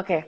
Oke,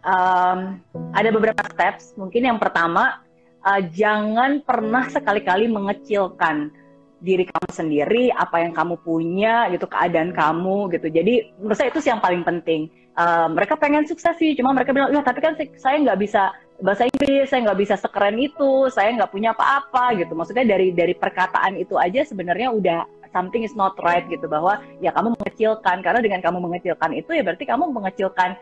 um, ada beberapa steps. Mungkin yang pertama, uh, jangan pernah sekali-kali mengecilkan diri kamu sendiri, apa yang kamu punya, gitu, keadaan kamu, gitu. Jadi menurut saya itu sih yang paling penting. Uh, mereka pengen sukses sih, cuma mereka bilang, ya tapi kan saya nggak bisa bahasa Inggris, saya nggak bisa sekeren itu, saya nggak punya apa-apa, gitu. Maksudnya dari dari perkataan itu aja sebenarnya udah something is not right, gitu. Bahwa ya kamu mengecilkan, karena dengan kamu mengecilkan itu ya berarti kamu mengecilkan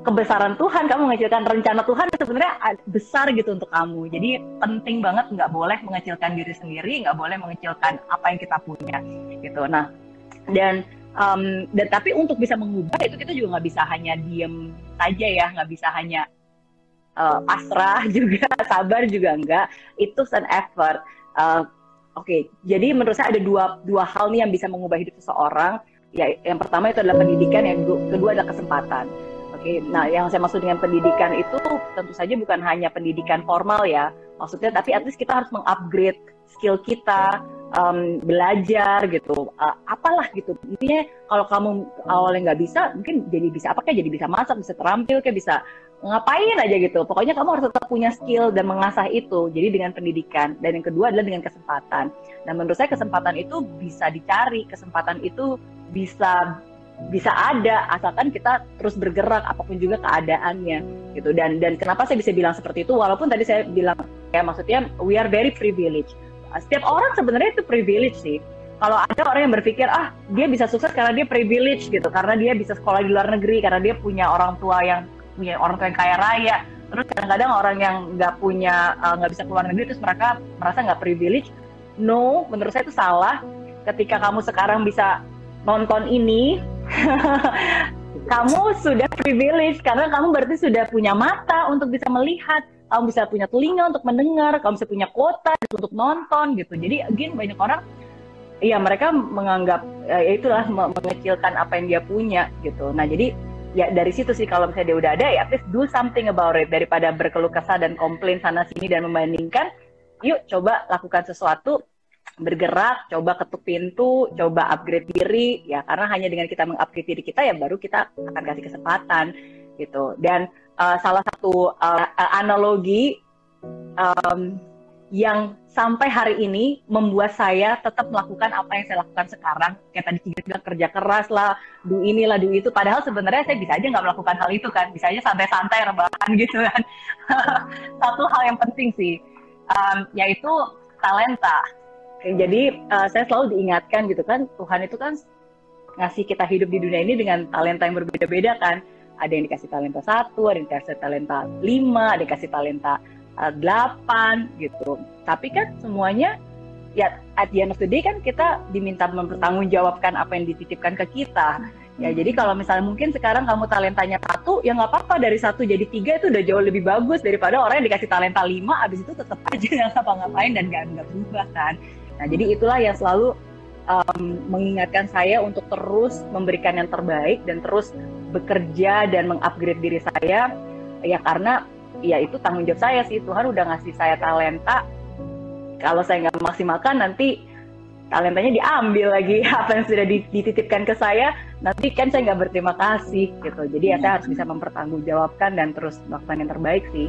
kebesaran Tuhan, kamu mengecilkan rencana Tuhan sebenarnya besar gitu untuk kamu. Jadi penting banget nggak boleh mengecilkan diri sendiri, nggak boleh mengecilkan apa yang kita punya gitu. Nah dan um, dan tapi untuk bisa mengubah itu kita juga nggak bisa hanya diem saja ya, nggak bisa hanya uh, pasrah juga, sabar juga enggak. Itu an effort. Uh, Oke, okay. jadi menurut saya ada dua dua hal nih yang bisa mengubah hidup seseorang. Ya, yang pertama itu adalah pendidikan, yang kedua adalah kesempatan Oke, nah yang saya maksud dengan pendidikan itu tentu saja bukan hanya pendidikan formal ya, maksudnya tapi at least kita harus mengupgrade skill kita, um, belajar gitu, uh, apalah gitu. Intinya kalau kamu awalnya nggak bisa, mungkin jadi bisa apa kayak jadi bisa masak, bisa terampil, kayak bisa ngapain aja gitu. Pokoknya kamu harus tetap punya skill dan mengasah itu. Jadi dengan pendidikan dan yang kedua adalah dengan kesempatan. Dan menurut saya kesempatan itu bisa dicari, kesempatan itu bisa bisa ada asalkan kita terus bergerak apa pun juga keadaannya gitu. Dan dan kenapa saya bisa bilang seperti itu? Walaupun tadi saya bilang ya maksudnya we are very privileged. Setiap orang sebenarnya itu privilege sih. Kalau ada orang yang berpikir ah dia bisa sukses karena dia privilege gitu. Karena dia bisa sekolah di luar negeri karena dia punya orang tua yang punya orang tua yang kaya raya. Terus kadang-kadang orang yang nggak punya eh, nggak uh, bisa keluar negeri terus mereka merasa nggak privilege. No menurut saya itu salah. Ketika kamu sekarang bisa nonton ini kamu sudah privilege karena kamu berarti sudah punya mata untuk bisa melihat, kamu bisa punya telinga untuk mendengar, kamu bisa punya kuota untuk nonton gitu. Jadi again banyak orang ya mereka menganggap ya itulah mengecilkan apa yang dia punya gitu. Nah, jadi ya dari situ sih kalau misalnya dia udah ada ya please do something about it daripada berkeluh kesah dan komplain sana sini dan membandingkan yuk coba lakukan sesuatu bergerak, coba ketuk pintu, coba upgrade diri ya karena hanya dengan kita mengupgrade diri kita ya baru kita akan kasih kesempatan gitu. Dan uh, salah satu uh, analogi um, yang sampai hari ini membuat saya tetap melakukan apa yang saya lakukan sekarang. Kayak tadi tiga bilang kerja keras lah du inilah du itu. Padahal sebenarnya saya bisa aja nggak melakukan hal itu kan. Bisa aja santai-santai rebahan gitu kan. Satu hal yang penting sih um, yaitu talenta jadi uh, saya selalu diingatkan gitu kan Tuhan itu kan ngasih kita hidup di dunia ini dengan talenta yang berbeda-beda kan. Ada yang dikasih talenta satu, ada yang dikasih talenta lima, ada yang dikasih talenta uh, delapan gitu. Tapi kan semuanya ya at the end of the day kan kita diminta mempertanggungjawabkan apa yang dititipkan ke kita. Ya jadi kalau misalnya mungkin sekarang kamu talentanya satu, ya nggak apa-apa dari satu jadi tiga itu udah jauh lebih bagus daripada orang yang dikasih talenta lima, abis itu tetap aja nggak ngapa-ngapain dan nggak berubah kan. Nah, jadi itulah yang selalu um, mengingatkan saya untuk terus memberikan yang terbaik dan terus bekerja dan mengupgrade diri saya. Ya karena ya itu tanggung jawab saya sih. Tuhan udah ngasih saya talenta. Kalau saya nggak maksimalkan nanti talentanya diambil lagi. Apa yang sudah dititipkan ke saya nanti kan saya nggak berterima kasih gitu. Jadi ya saya harus bisa mempertanggungjawabkan dan terus melakukan yang terbaik sih